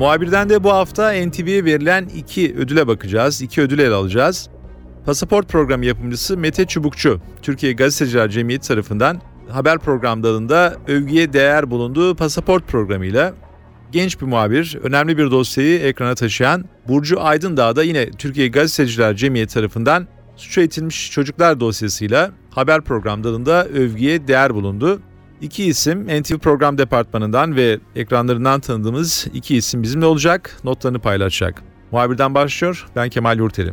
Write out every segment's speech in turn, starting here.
Muhabirden de bu hafta NTV'ye verilen iki ödüle bakacağız. İki ödül ele alacağız. Pasaport programı yapımcısı Mete Çubukçu, Türkiye Gazeteciler Cemiyeti tarafından haber program dalında övgüye değer bulunduğu pasaport programıyla genç bir muhabir, önemli bir dosyayı ekrana taşıyan Burcu Aydındağ da yine Türkiye Gazeteciler Cemiyeti tarafından suça itilmiş çocuklar dosyasıyla haber program dalında övgüye değer bulundu. İki isim NTV Program Departmanı'ndan ve ekranlarından tanıdığımız iki isim bizimle olacak, notlarını paylaşacak. Muhabirden başlıyor, ben Kemal Yurteli.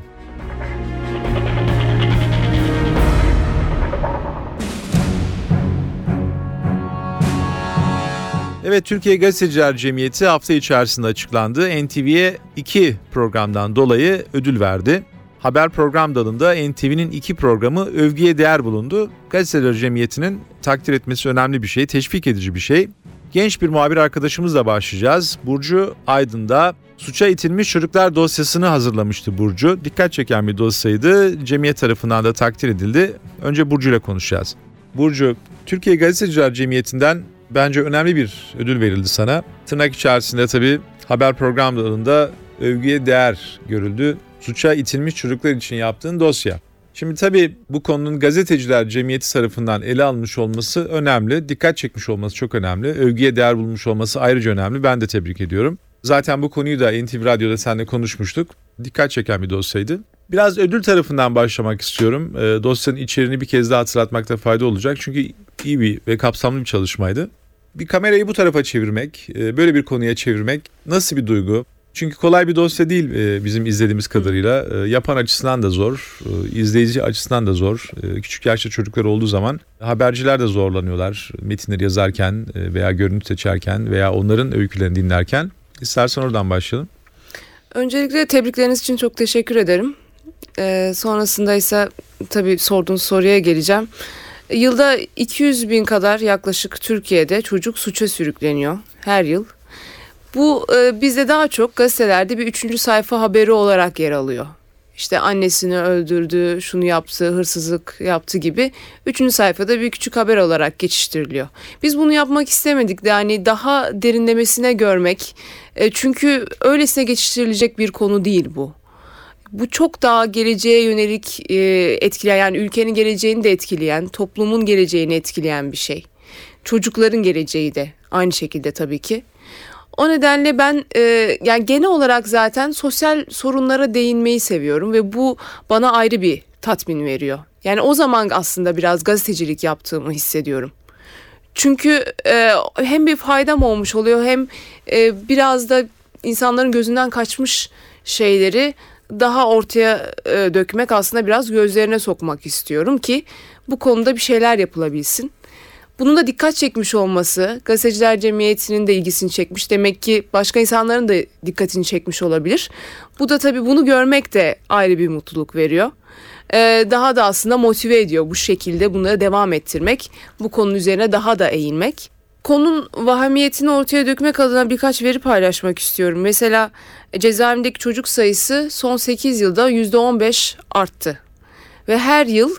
Evet, Türkiye Gazeteciler Cemiyeti hafta içerisinde açıklandı. NTV'ye iki programdan dolayı ödül verdi. Haber program dalında NTV'nin iki programı övgüye değer bulundu. Gazeteciler Cemiyeti'nin takdir etmesi önemli bir şey, teşvik edici bir şey. Genç bir muhabir arkadaşımızla başlayacağız. Burcu Aydın'da suça itilmiş çocuklar dosyasını hazırlamıştı Burcu. Dikkat çeken bir dosyaydı. Cemiyet tarafından da takdir edildi. Önce Burcu ile konuşacağız. Burcu, Türkiye Gazeteciler Cemiyeti'nden bence önemli bir ödül verildi sana. Tırnak içerisinde tabii haber programlarında övgüye değer görüldü. Suça itilmiş çocuklar için yaptığın dosya. Şimdi tabii bu konunun gazeteciler cemiyeti tarafından ele alınmış olması önemli. Dikkat çekmiş olması çok önemli. Övgüye değer bulmuş olması ayrıca önemli. Ben de tebrik ediyorum. Zaten bu konuyu da NTV Radyo'da seninle konuşmuştuk. Dikkat çeken bir dosyaydı. Biraz ödül tarafından başlamak istiyorum. E, dosyanın içeriğini bir kez daha hatırlatmakta fayda olacak. Çünkü iyi bir ve kapsamlı bir çalışmaydı. Bir kamerayı bu tarafa çevirmek, e, böyle bir konuya çevirmek nasıl bir duygu? Çünkü kolay bir dosya değil e, bizim izlediğimiz kadarıyla. E, yapan açısından da zor, e, izleyici açısından da zor. Küçük yaşta çocuklar olduğu zaman haberciler de zorlanıyorlar. Metinleri yazarken veya görüntü seçerken veya onların öykülerini dinlerken. İstersen oradan başlayalım. Öncelikle tebrikleriniz için çok teşekkür ederim. Sonrasında ise tabii sorduğunuz soruya geleceğim. Yılda 200 bin kadar yaklaşık Türkiye'de çocuk suça sürükleniyor her yıl. Bu e, bizde daha çok gazetelerde bir üçüncü sayfa haberi olarak yer alıyor. İşte annesini öldürdü, şunu yaptı, hırsızlık yaptı gibi üçüncü sayfada bir küçük haber olarak geçiştiriliyor. Biz bunu yapmak istemedik de yani daha derinlemesine görmek. E, çünkü öylesine geçiştirilecek bir konu değil bu. Bu çok daha geleceğe yönelik e, etkileyen yani ülkenin geleceğini de etkileyen, toplumun geleceğini etkileyen bir şey. Çocukların geleceği de aynı şekilde tabii ki. O nedenle ben e, yani genel olarak zaten sosyal sorunlara değinmeyi seviyorum ve bu bana ayrı bir tatmin veriyor. Yani o zaman aslında biraz gazetecilik yaptığımı hissediyorum. Çünkü e, hem bir faydam olmuş oluyor hem e, biraz da insanların gözünden kaçmış şeyleri daha ortaya e, dökmek aslında biraz gözlerine sokmak istiyorum ki bu konuda bir şeyler yapılabilsin. Bunun da dikkat çekmiş olması gazeteciler cemiyetinin de ilgisini çekmiş. Demek ki başka insanların da dikkatini çekmiş olabilir. Bu da tabii bunu görmek de ayrı bir mutluluk veriyor. Ee, daha da aslında motive ediyor bu şekilde bunları devam ettirmek. Bu konunun üzerine daha da eğilmek. Konunun vahamiyetini ortaya dökmek adına birkaç veri paylaşmak istiyorum. Mesela cezaevindeki çocuk sayısı son 8 yılda %15 arttı. Ve her yıl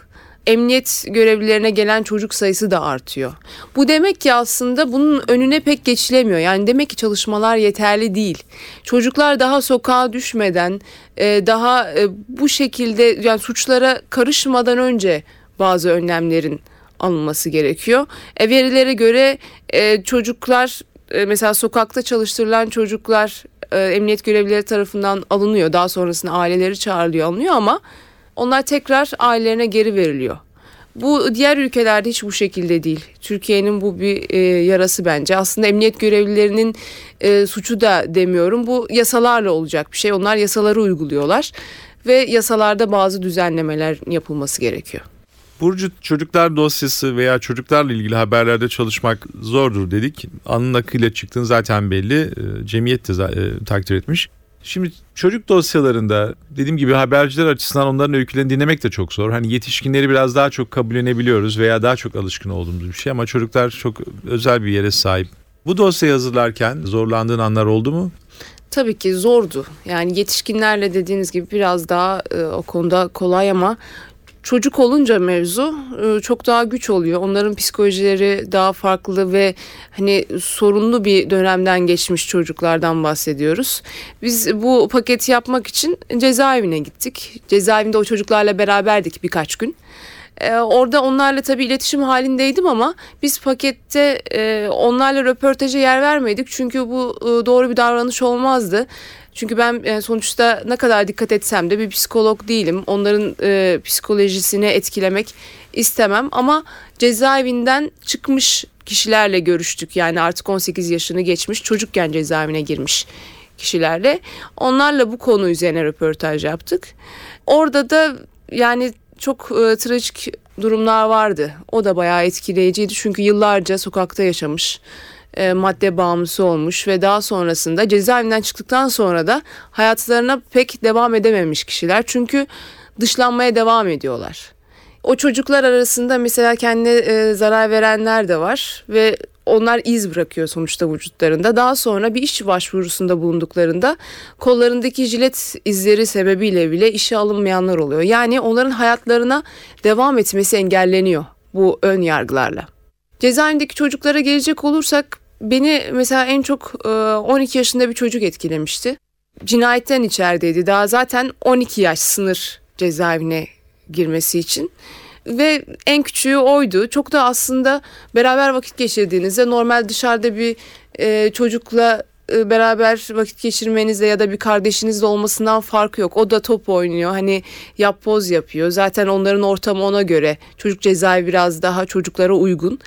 emniyet görevlilerine gelen çocuk sayısı da artıyor. Bu demek ki aslında bunun önüne pek geçilemiyor. Yani demek ki çalışmalar yeterli değil. Çocuklar daha sokağa düşmeden, e, daha e, bu şekilde yani suçlara karışmadan önce bazı önlemlerin alınması gerekiyor. E, verilere göre e, çocuklar mesela sokakta çalıştırılan çocuklar emniyet görevlileri tarafından alınıyor. Daha sonrasında aileleri çağrılıyor alınıyor ama onlar tekrar ailelerine geri veriliyor. Bu diğer ülkelerde hiç bu şekilde değil. Türkiye'nin bu bir e, yarası bence. Aslında emniyet görevlilerinin e, suçu da demiyorum. Bu yasalarla olacak bir şey. Onlar yasaları uyguluyorlar ve yasalarda bazı düzenlemeler yapılması gerekiyor. Burcu çocuklar dosyası veya çocuklarla ilgili haberlerde çalışmak zordur dedik. Anın akıyla çıktığın zaten belli. E, cemiyet de e, takdir etmiş. Şimdi çocuk dosyalarında dediğim gibi haberciler açısından onların öykülerini dinlemek de çok zor. Hani yetişkinleri biraz daha çok kabullenebiliyoruz veya daha çok alışkın olduğumuz bir şey ama çocuklar çok özel bir yere sahip. Bu dosyayı hazırlarken zorlandığın anlar oldu mu? Tabii ki zordu. Yani yetişkinlerle dediğiniz gibi biraz daha e, o konuda kolay ama çocuk olunca mevzu e, çok daha güç oluyor. Onların psikolojileri daha farklı ve hani sorunlu bir dönemden geçmiş çocuklardan bahsediyoruz. Biz bu paketi yapmak için cezaevine gittik. Cezaevinde o çocuklarla beraberdik birkaç gün. Ee, orada onlarla tabii iletişim halindeydim ama biz pakette e, onlarla röportaja yer vermedik. Çünkü bu e, doğru bir davranış olmazdı. Çünkü ben e, sonuçta ne kadar dikkat etsem de bir psikolog değilim. Onların e, psikolojisini etkilemek istemem ama cezaevinden çıkmış kişilerle görüştük. Yani artık 18 yaşını geçmiş çocukken cezaevine girmiş kişilerle. Onlarla bu konu üzerine röportaj yaptık. Orada da yani çok e, trajik durumlar vardı. O da bayağı etkileyiciydi çünkü yıllarca sokakta yaşamış, e, madde bağımlısı olmuş ve daha sonrasında cezaevinden çıktıktan sonra da hayatlarına pek devam edememiş kişiler. Çünkü dışlanmaya devam ediyorlar. O çocuklar arasında mesela kendine e, zarar verenler de var ve onlar iz bırakıyor sonuçta vücutlarında. Daha sonra bir iş başvurusunda bulunduklarında kollarındaki jilet izleri sebebiyle bile işe alınmayanlar oluyor. Yani onların hayatlarına devam etmesi engelleniyor bu ön yargılarla. Cezaevindeki çocuklara gelecek olursak beni mesela en çok 12 yaşında bir çocuk etkilemişti. Cinayetten içerideydi. Daha zaten 12 yaş sınır cezaevine girmesi için ve en küçüğü oydu. Çok da aslında beraber vakit geçirdiğinizde normal dışarıda bir e, çocukla e, beraber vakit geçirmenizde ya da bir kardeşinizle olmasından farkı yok. O da top oynuyor. Hani yap poz yapıyor. Zaten onların ortamı ona göre. Çocuk cezaevi biraz daha çocuklara uygun.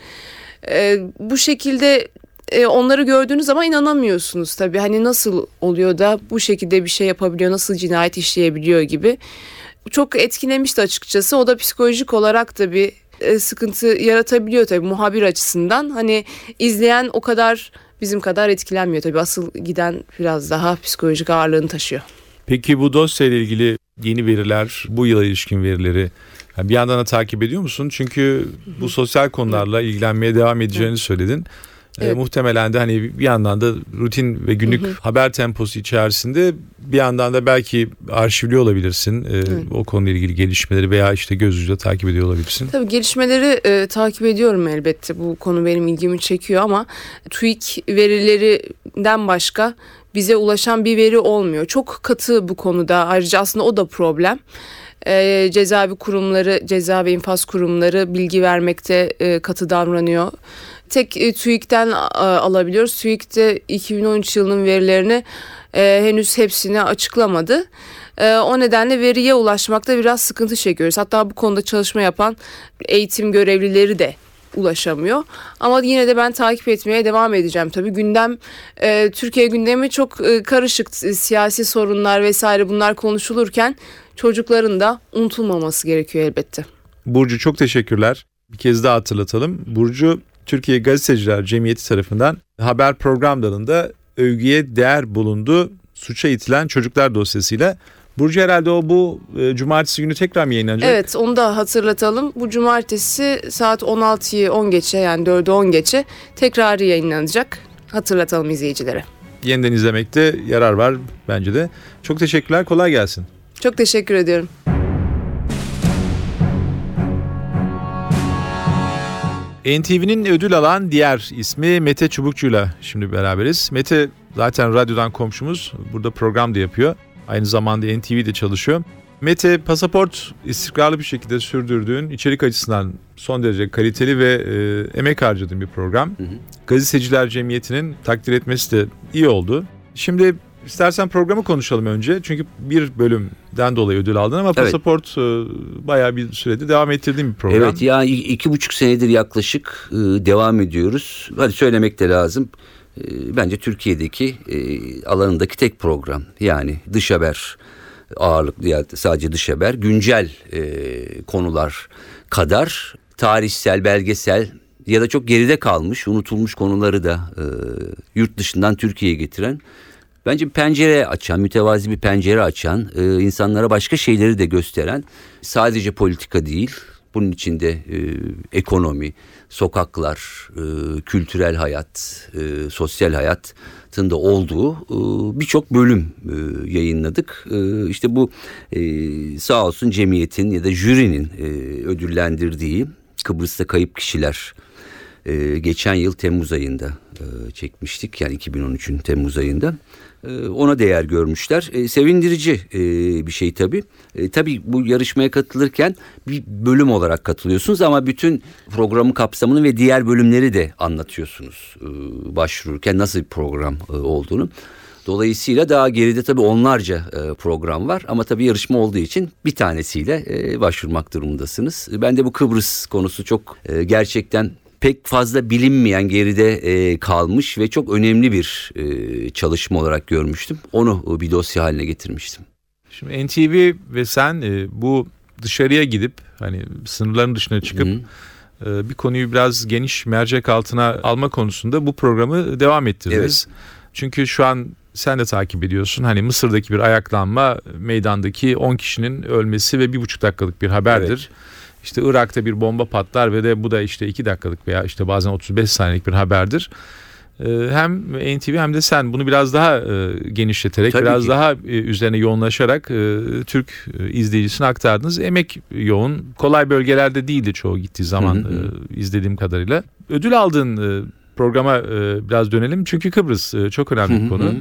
E, bu şekilde e, onları gördüğünüz zaman inanamıyorsunuz tabii. Hani nasıl oluyor da bu şekilde bir şey yapabiliyor, nasıl cinayet işleyebiliyor gibi çok etkilemişti açıkçası. O da psikolojik olarak da bir e, sıkıntı yaratabiliyor tabii muhabir açısından. Hani izleyen o kadar bizim kadar etkilenmiyor tabii. Asıl giden biraz daha psikolojik ağırlığını taşıyor. Peki bu dosyayla ilgili yeni veriler, bu yıla ilişkin verileri yani bir yandan da takip ediyor musun? Çünkü bu sosyal konularla ilgilenmeye devam edeceğini söyledin. Evet. E, muhtemelen de hani bir yandan da rutin ve günlük hı hı. haber temposu içerisinde bir yandan da belki arşivli olabilirsin. E, o konuyla ilgili gelişmeleri veya işte göz ucuyla takip ediyor olabilirsin. Tabii gelişmeleri e, takip ediyorum elbette. Bu konu benim ilgimi çekiyor ama TÜİK verilerinden başka bize ulaşan bir veri olmuyor. Çok katı bu konuda. Ayrıca aslında o da problem e, cezaevi kurumları, ceza ve infaz kurumları bilgi vermekte e, katı davranıyor tek e, TÜİK'ten e, alabiliyoruz. TÜİK de 2013 yılının verilerini e, henüz hepsini açıklamadı. E, o nedenle veriye ulaşmakta biraz sıkıntı çekiyoruz. Hatta bu konuda çalışma yapan eğitim görevlileri de ulaşamıyor. Ama yine de ben takip etmeye devam edeceğim. Tabii gündem e, Türkiye gündemi çok e, karışık siyasi sorunlar vesaire bunlar konuşulurken çocukların da unutulmaması gerekiyor elbette. Burcu çok teşekkürler. Bir kez daha hatırlatalım. Burcu Türkiye Gazeteciler Cemiyeti tarafından haber program dalında övgüye değer bulundu. Suça itilen çocuklar dosyasıyla Burcu herhalde o bu e, cumartesi günü tekrar mı yayınlanacak? Evet onu da hatırlatalım. Bu cumartesi saat 16'yı 10 geçe yani 4'ü 10 geçe tekrarı yayınlanacak. Hatırlatalım izleyicilere. Yeniden izlemekte yarar var bence de. Çok teşekkürler kolay gelsin. Çok teşekkür ediyorum. NTV'nin ödül alan diğer ismi Mete Çubukçu'yla şimdi beraberiz. Mete zaten radyodan komşumuz. Burada program da yapıyor. Aynı zamanda NTV'de çalışıyor. Mete pasaport istikrarlı bir şekilde sürdürdüğün içerik açısından son derece kaliteli ve e, emek harcadığın bir program. Hı hı. Gazeteciler Cemiyeti'nin takdir etmesi de iyi oldu. Şimdi İstersen programı konuşalım önce. Çünkü bir bölümden dolayı ödül aldın ama evet. pasaport e, bayağı bir sürede devam ettirdiğim bir program. Evet ya iki buçuk senedir yaklaşık e, devam ediyoruz. Hadi söylemek de lazım. E, bence Türkiye'deki alanındaki tek program. Yani dış haber ağırlıklı ya sadece dış haber. Güncel konular kadar tarihsel, belgesel ya da çok geride kalmış, unutulmuş konuları da yurt dışından Türkiye'ye getiren Bence pencere açan, mütevazi bir pencere açan, e, insanlara başka şeyleri de gösteren, sadece politika değil, bunun içinde e, ekonomi, sokaklar, e, kültürel hayat, sosyal hayatın olduğu e, birçok bölüm yayınladık. E, işte bu sağ olsun cemiyetin ya da jürinin ödüllendirdiği Kıbrıs'ta kayıp kişiler e, geçen yıl Temmuz ayında e, çekmiştik yani 2013'ün Temmuz ayında. E, ona değer görmüşler. E, sevindirici e, bir şey tabii. E, tabii bu yarışmaya katılırken bir bölüm olarak katılıyorsunuz ama bütün programın kapsamını ve diğer bölümleri de anlatıyorsunuz e, başvururken nasıl bir program e, olduğunu. Dolayısıyla daha geride tabii onlarca e, program var ama tabii yarışma olduğu için bir tanesiyle e, başvurmak durumundasınız. Ben de bu Kıbrıs konusu çok e, gerçekten pek fazla bilinmeyen geride e, kalmış ve çok önemli bir e, çalışma olarak görmüştüm. Onu e, bir dosya haline getirmiştim. Şimdi NTV ve sen e, bu dışarıya gidip hani sınırların dışına çıkıp e, bir konuyu biraz geniş mercek altına alma konusunda bu programı devam ettirdiniz. Evet. Çünkü şu an sen de takip ediyorsun. Hani Mısır'daki bir ayaklanma meydandaki 10 kişinin ölmesi ve bir buçuk dakikalık bir haberdir. İşte Irak'ta bir bomba patlar ve de bu da işte 2 dakikalık veya işte bazen 35 saniyelik bir haberdir. Ee, Hem NTV hem de sen bunu biraz daha e, genişleterek, Tabii biraz ki. daha e, üzerine yoğunlaşarak e, Türk izleyicisine aktardınız. Emek yoğun, kolay bölgelerde değildi çoğu gittiği zaman Hı hı hı. izlediğim kadarıyla. Ödül aldığın e, programa biraz dönelim çünkü Kıbrıs çok önemli Hı bir hı konu. hı.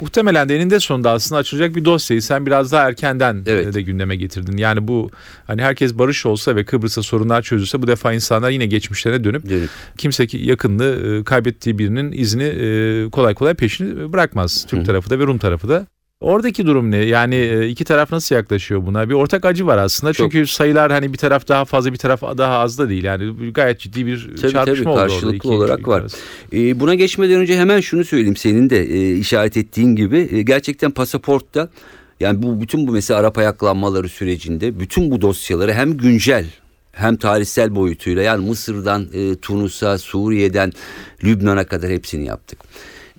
Muhtemelen de eninde sonunda aslında açılacak bir dosyayı sen biraz daha erkenden Evet. de gündeme getirdin. Yani bu hani herkes barış olsa ve Kıbrıs'ta sorunlar çözülse bu defa insanlar yine geçmişlerine dönüp Dönüp. kimse ki yakınını e, kaybettiği birinin izini e, kolay kolay peşini bırakmaz. Türk Hı. tarafı da ve Rum tarafı da. Oradaki durum ne? Yani e, iki taraf nasıl yaklaşıyor buna? Bir ortak acı var aslında. Çok. Çünkü sayılar hani bir taraf daha fazla bir taraf daha az da değil. Yani gayet ciddi bir Tabii, çarpışma tabii, oldu karşılıklı iki olarak ülke var. E, buna geçmeden önce hemen şunu söyleyeyim senin de e, işaret ettiğin gibi e, gerçekten pasaportta yani bu bütün bu mesela Arap ayaklanmaları sürecinde bütün bu dosyaları hem güncel hem tarihsel boyutuyla yani Mısır'dan e, Tunus'a, Suriye'den Lübnan'a kadar hepsini yaptık.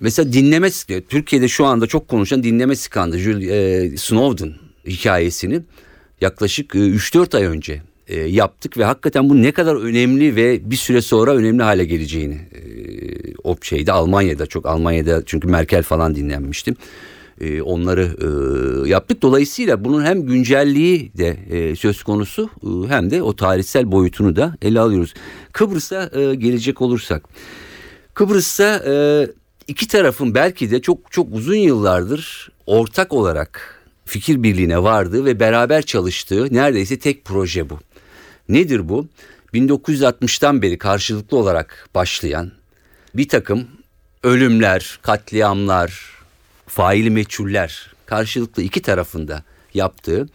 Mesela dinleme Türkiye'de şu anda çok konuşan dinleme skandalı e, Snowden hikayesini yaklaşık e, 3-4 ay önce e, yaptık ve hakikaten bu ne kadar önemli ve bir süre sonra önemli hale geleceğini e, o şeyde Almanya'da çok Almanya'da çünkü Merkel falan dinlenmiştim. E, onları e, yaptık. Dolayısıyla bunun hem güncelliği de e, söz konusu e, hem de o tarihsel boyutunu da ele alıyoruz. Kıbrıs'a e, gelecek olursak. Kıbrıs'ta e, iki tarafın belki de çok çok uzun yıllardır ortak olarak fikir birliğine vardığı ve beraber çalıştığı neredeyse tek proje bu. Nedir bu? 1960'tan beri karşılıklı olarak başlayan bir takım ölümler, katliamlar, faili meçhuller karşılıklı iki tarafında yaptığı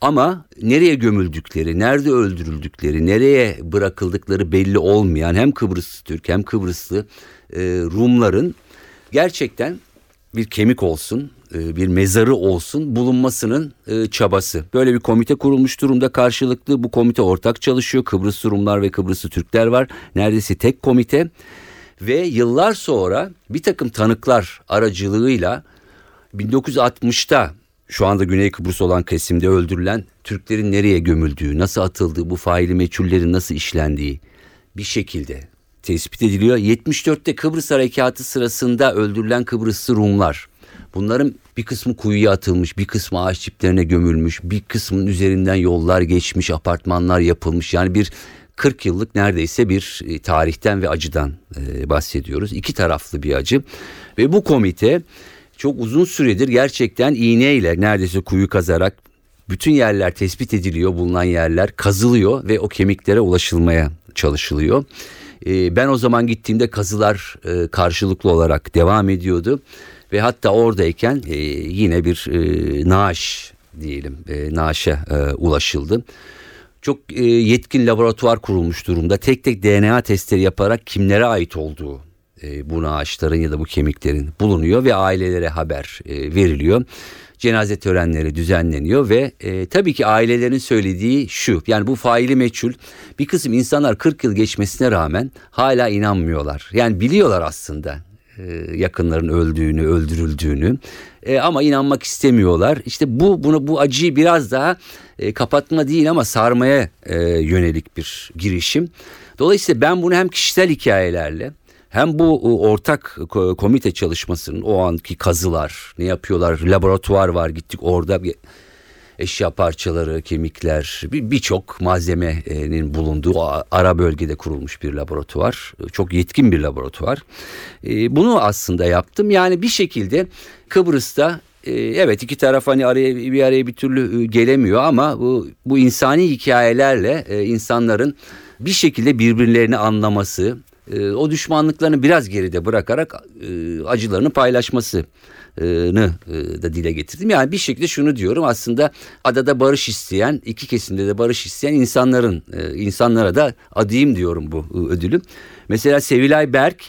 ama nereye gömüldükleri, nerede öldürüldükleri, nereye bırakıldıkları belli olmayan hem Kıbrıs Türk hem Kıbrıslı e, Rumların gerçekten bir kemik olsun, e, bir mezarı olsun bulunmasının e, çabası. Böyle bir komite kurulmuş durumda karşılıklı. Bu komite ortak çalışıyor. Kıbrıs Rumlar ve Kıbrıslı Türkler var. Neredeyse tek komite. Ve yıllar sonra bir takım tanıklar aracılığıyla 1960'ta şu anda Güney Kıbrıs olan kesimde öldürülen Türklerin nereye gömüldüğü, nasıl atıldığı, bu faili meçhullerin nasıl işlendiği bir şekilde tespit ediliyor. 74'te Kıbrıs Harekatı sırasında öldürülen Kıbrıslı Rumlar. Bunların bir kısmı kuyuya atılmış, bir kısmı ağaç çiplerine gömülmüş, bir kısmının üzerinden yollar geçmiş, apartmanlar yapılmış. Yani bir 40 yıllık neredeyse bir e, tarihten ve acıdan e, bahsediyoruz. İki taraflı bir acı ve bu komite çok uzun süredir gerçekten iğneyle neredeyse kuyu kazarak bütün yerler tespit ediliyor, bulunan yerler kazılıyor ve o kemiklere ulaşılmaya çalışılıyor. E, ben o zaman gittiğimde kazılar e, karşılıklı olarak devam ediyordu ve hatta oradayken e, yine bir e, naaş diyelim e, naaşa e, ulaşıldı. Çok e, yetkin laboratuvar kurulmuş durumda. Tek tek DNA testleri yaparak kimlere ait olduğu e, bu naaşların ya da bu kemiklerin bulunuyor ve ailelere haber e, veriliyor. Cenaze törenleri düzenleniyor ve e, tabii ki ailelerin söylediği şu. Yani bu faili meçhul bir kısım insanlar 40 yıl geçmesine rağmen hala inanmıyorlar. Yani biliyorlar aslında e, yakınların öldüğünü, öldürüldüğünü. E, ama inanmak istemiyorlar. İşte bu bunu bu acıyı biraz daha e, kapatma değil ama sarmaya e, yönelik bir girişim. Dolayısıyla ben bunu hem kişisel hikayelerle hem bu e, ortak komite çalışmasının o anki kazılar ne yapıyorlar laboratuvar var gittik orada bir eşya parçaları, kemikler, birçok bir malzemenin bulunduğu ara bölgede kurulmuş bir laboratuvar. Çok yetkin bir laboratuvar. E, bunu aslında yaptım. Yani bir şekilde Kıbrıs'ta e, evet iki taraf hani araya bir araya bir türlü e, gelemiyor ama bu, bu insani hikayelerle insanların bir şekilde birbirlerini anlaması, o düşmanlıklarını biraz geride bırakarak acılarını paylaşması nı da dile getirdim. Yani bir şekilde şunu diyorum aslında adada barış isteyen iki kesimde de barış isteyen insanların insanlara da adayım diyorum bu ödülüm. Mesela Sevilay Berk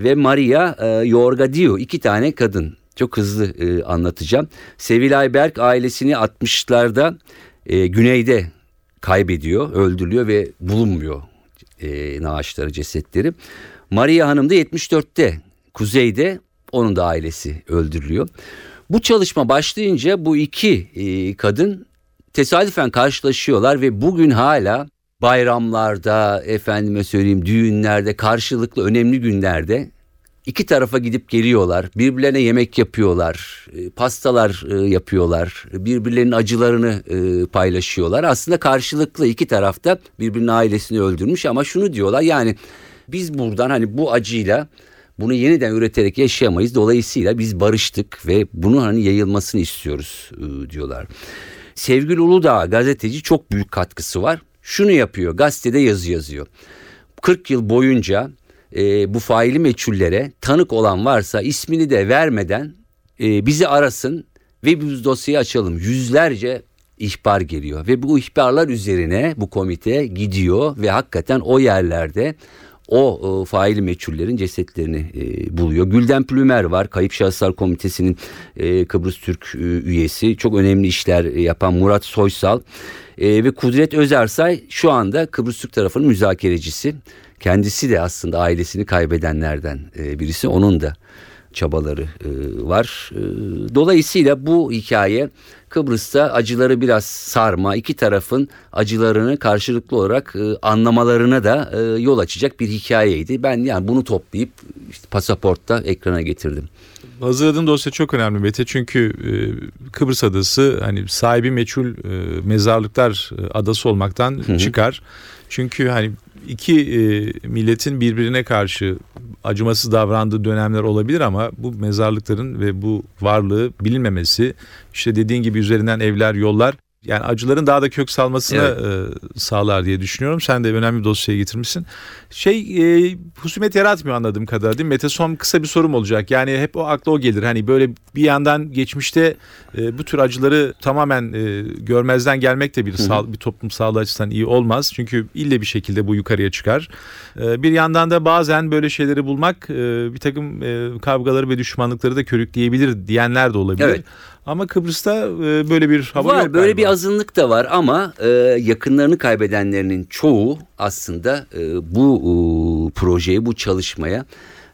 ve Maria Yorgadio iki tane kadın. Çok hızlı anlatacağım. Sevilay Berk ailesini 60'larda güneyde kaybediyor, öldürülüyor ve bulunmuyor e, naaşları, cesetleri. Maria Hanım da 74'te kuzeyde onun da ailesi öldürülüyor. Bu çalışma başlayınca bu iki e, kadın tesadüfen karşılaşıyorlar ve bugün hala bayramlarda, efendime söyleyeyim düğünlerde, karşılıklı önemli günlerde iki tarafa gidip geliyorlar. Birbirlerine yemek yapıyorlar, e, pastalar e, yapıyorlar, birbirlerinin acılarını e, paylaşıyorlar. Aslında karşılıklı iki tarafta birbirinin ailesini öldürmüş ama şunu diyorlar yani biz buradan hani bu acıyla bunu yeniden üreterek yaşayamayız. Dolayısıyla biz barıştık ve bunun hani yayılmasını istiyoruz diyorlar. Sevgili Uludağ gazeteci çok büyük katkısı var. Şunu yapıyor gazetede yazı yazıyor. 40 yıl boyunca e, bu faili meçhullere tanık olan varsa ismini de vermeden e, bizi arasın ve biz dosyayı açalım. Yüzlerce ihbar geliyor ve bu ihbarlar üzerine bu komite gidiyor ve hakikaten o yerlerde o e, faili meçhullerin cesetlerini e, buluyor. Gülden Plümer var. Kayıp Şahıslar Komitesi'nin e, Kıbrıs Türk e, üyesi. Çok önemli işler yapan Murat Soysal e, ve Kudret Özersay şu anda Kıbrıs Türk tarafının müzakerecisi. Kendisi de aslında ailesini kaybedenlerden e, birisi. Onun da çabaları e, var. E, dolayısıyla bu hikaye Kıbrıs'ta acıları biraz sarma, iki tarafın acılarını karşılıklı olarak e, anlamalarına da e, yol açacak bir hikayeydi. Ben yani bunu toplayıp işte pasaportta ekrana getirdim. Hazırladığın dosya çok önemli Mete çünkü e, Kıbrıs adası hani sahibi meçhul e, mezarlıklar e, adası olmaktan Hı-hı. çıkar. Çünkü hani iki e, milletin birbirine karşı acımasız davrandığı dönemler olabilir ama bu mezarlıkların ve bu varlığı bilinmemesi işte dediğin gibi üzerinden evler yollar yani acıların daha da kök salmasını evet. e, sağlar diye düşünüyorum. Sen de önemli bir dosyayı getirmişsin. Şey e, husumet yaratmıyor anladığım kadarıyla değil mi? Mete son kısa bir sorum olacak. Yani hep o akla o gelir. Hani böyle bir yandan geçmişte e, bu tür acıları tamamen e, görmezden gelmek de bir, sağ, bir toplum sağlığı açısından iyi olmaz. Çünkü ille bir şekilde bu yukarıya çıkar. E, bir yandan da bazen böyle şeyleri bulmak e, bir takım e, kavgaları ve düşmanlıkları da körükleyebilir diyenler de olabilir. Evet. Ama Kıbrıs'ta e, böyle bir hava var, yok Böyle galiba. bir azınlık da var ama e, yakınlarını kaybedenlerinin çoğu aslında e, bu e, projeye, bu çalışmaya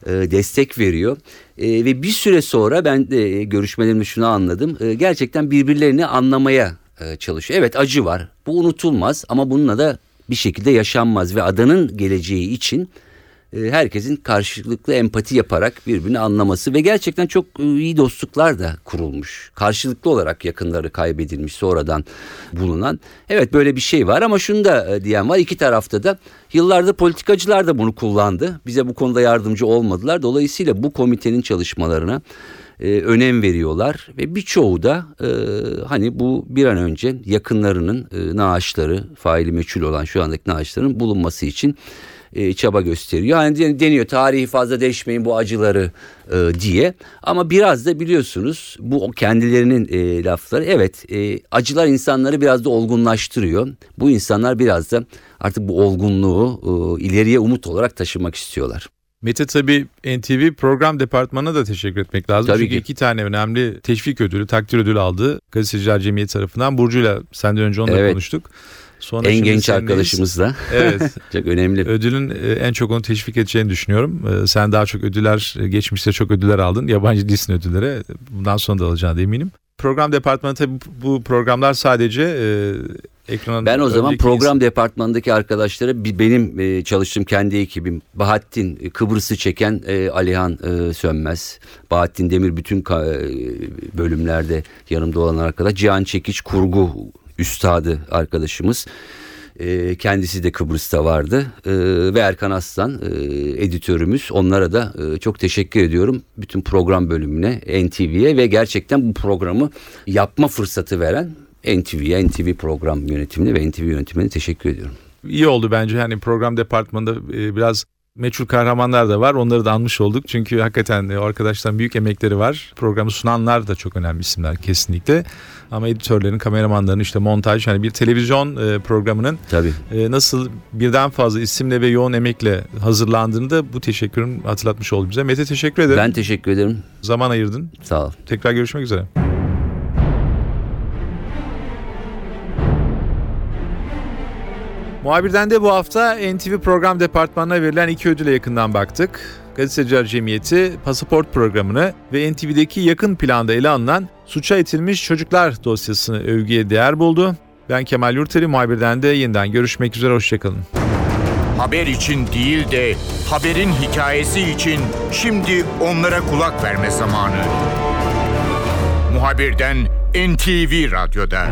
e, destek veriyor. E, ve bir süre sonra ben de görüşmelerimde şunu anladım. E, gerçekten birbirlerini anlamaya e, çalışıyor. Evet acı var. Bu unutulmaz ama bununla da bir şekilde yaşanmaz ve adanın geleceği için e, herkesin karşılıklı empati yaparak birbirini anlaması ve gerçekten çok e, iyi dostluklar da kurulmuş. Karşılıklı olarak yakınları kaybedilmiş sonradan bulunan. Evet böyle bir şey var ama şunu da e, diyen var iki tarafta da yıllarda politikacılar da bunu kullandı. Bize bu konuda yardımcı olmadılar. Dolayısıyla bu komitenin çalışmalarına önem veriyorlar ve birçoğu da e, hani bu bir an önce yakınlarının e, naaşları faili meçhul olan şu andaki naaşların bulunması için e, çaba gösteriyor. Hani deniyor tarihi fazla değişmeyin bu acıları e, diye. Ama biraz da biliyorsunuz bu kendilerinin e, lafları. Evet e, acılar insanları biraz da olgunlaştırıyor. Bu insanlar biraz da artık bu olgunluğu e, ileriye umut olarak taşımak istiyorlar. Mete tabi NTV program departmanına da teşekkür etmek lazım. Tabii Çünkü ki. iki tane önemli teşvik ödülü, takdir ödülü aldı. Gazeteciler Cemiyeti tarafından. Burcu'yla senden önce onunla evet. konuştuk. Sonra en genç arkadaşımız da. Evet. Çok önemli. Ödülün e, en çok onu teşvik edeceğini düşünüyorum. E, Sen daha çok ödüller, e, geçmişte çok ödüller aldın. Yabancı değilsin ödüllere. Bundan sonra da alacağına da eminim. Program departmanı tabii bu programlar sadece e, ekrana... Ben o zaman program departmanındaki arkadaşlara benim e, çalıştığım kendi ekibim Bahattin Kıbrıs'ı çeken e, Alihan e, Sönmez, Bahattin Demir bütün ka- bölümlerde yanımda olan arkadaş, Cihan Çekiç kurgu üstadı arkadaşımız. E, kendisi de Kıbrıs'ta vardı E, ve Erkan Aslan e, editörümüz onlara da e, çok teşekkür ediyorum bütün program bölümüne NTV'ye ve gerçekten bu programı yapma fırsatı veren NTV'ye NTV program yönetimine ve NTV yönetimine teşekkür ediyorum. iyi oldu bence. Hani program departmanında e, biraz meçhul kahramanlar da var. Onları da anmış olduk. Çünkü hakikaten e, o arkadaşların büyük emekleri var. Programı sunanlar da çok önemli isimler kesinlikle. Ama editörlerin, kameramanların işte montaj hani bir televizyon e, programının Tabii. e, nasıl birden fazla isimle ve yoğun emekle hazırlandığını da bu teşekkürün hatırlatmış oldu bize. Mete teşekkür ederim. Ben teşekkür ederim. Zaman ayırdın. Sağ ol. Tekrar görüşmek üzere. Muhabirden de bu hafta NTV program departmanına verilen iki ödüle yakından baktık. Gazeteciler Cemiyeti pasaport programını ve NTV'deki yakın planda ele alınan suça itilmiş çocuklar dosyasını övgüye değer buldu. Ben Kemal Yurteli muhabirden de yeniden görüşmek üzere hoşçakalın. Haber için değil de haberin hikayesi için şimdi onlara kulak verme zamanı. Muhabirden NTV Radyo'da.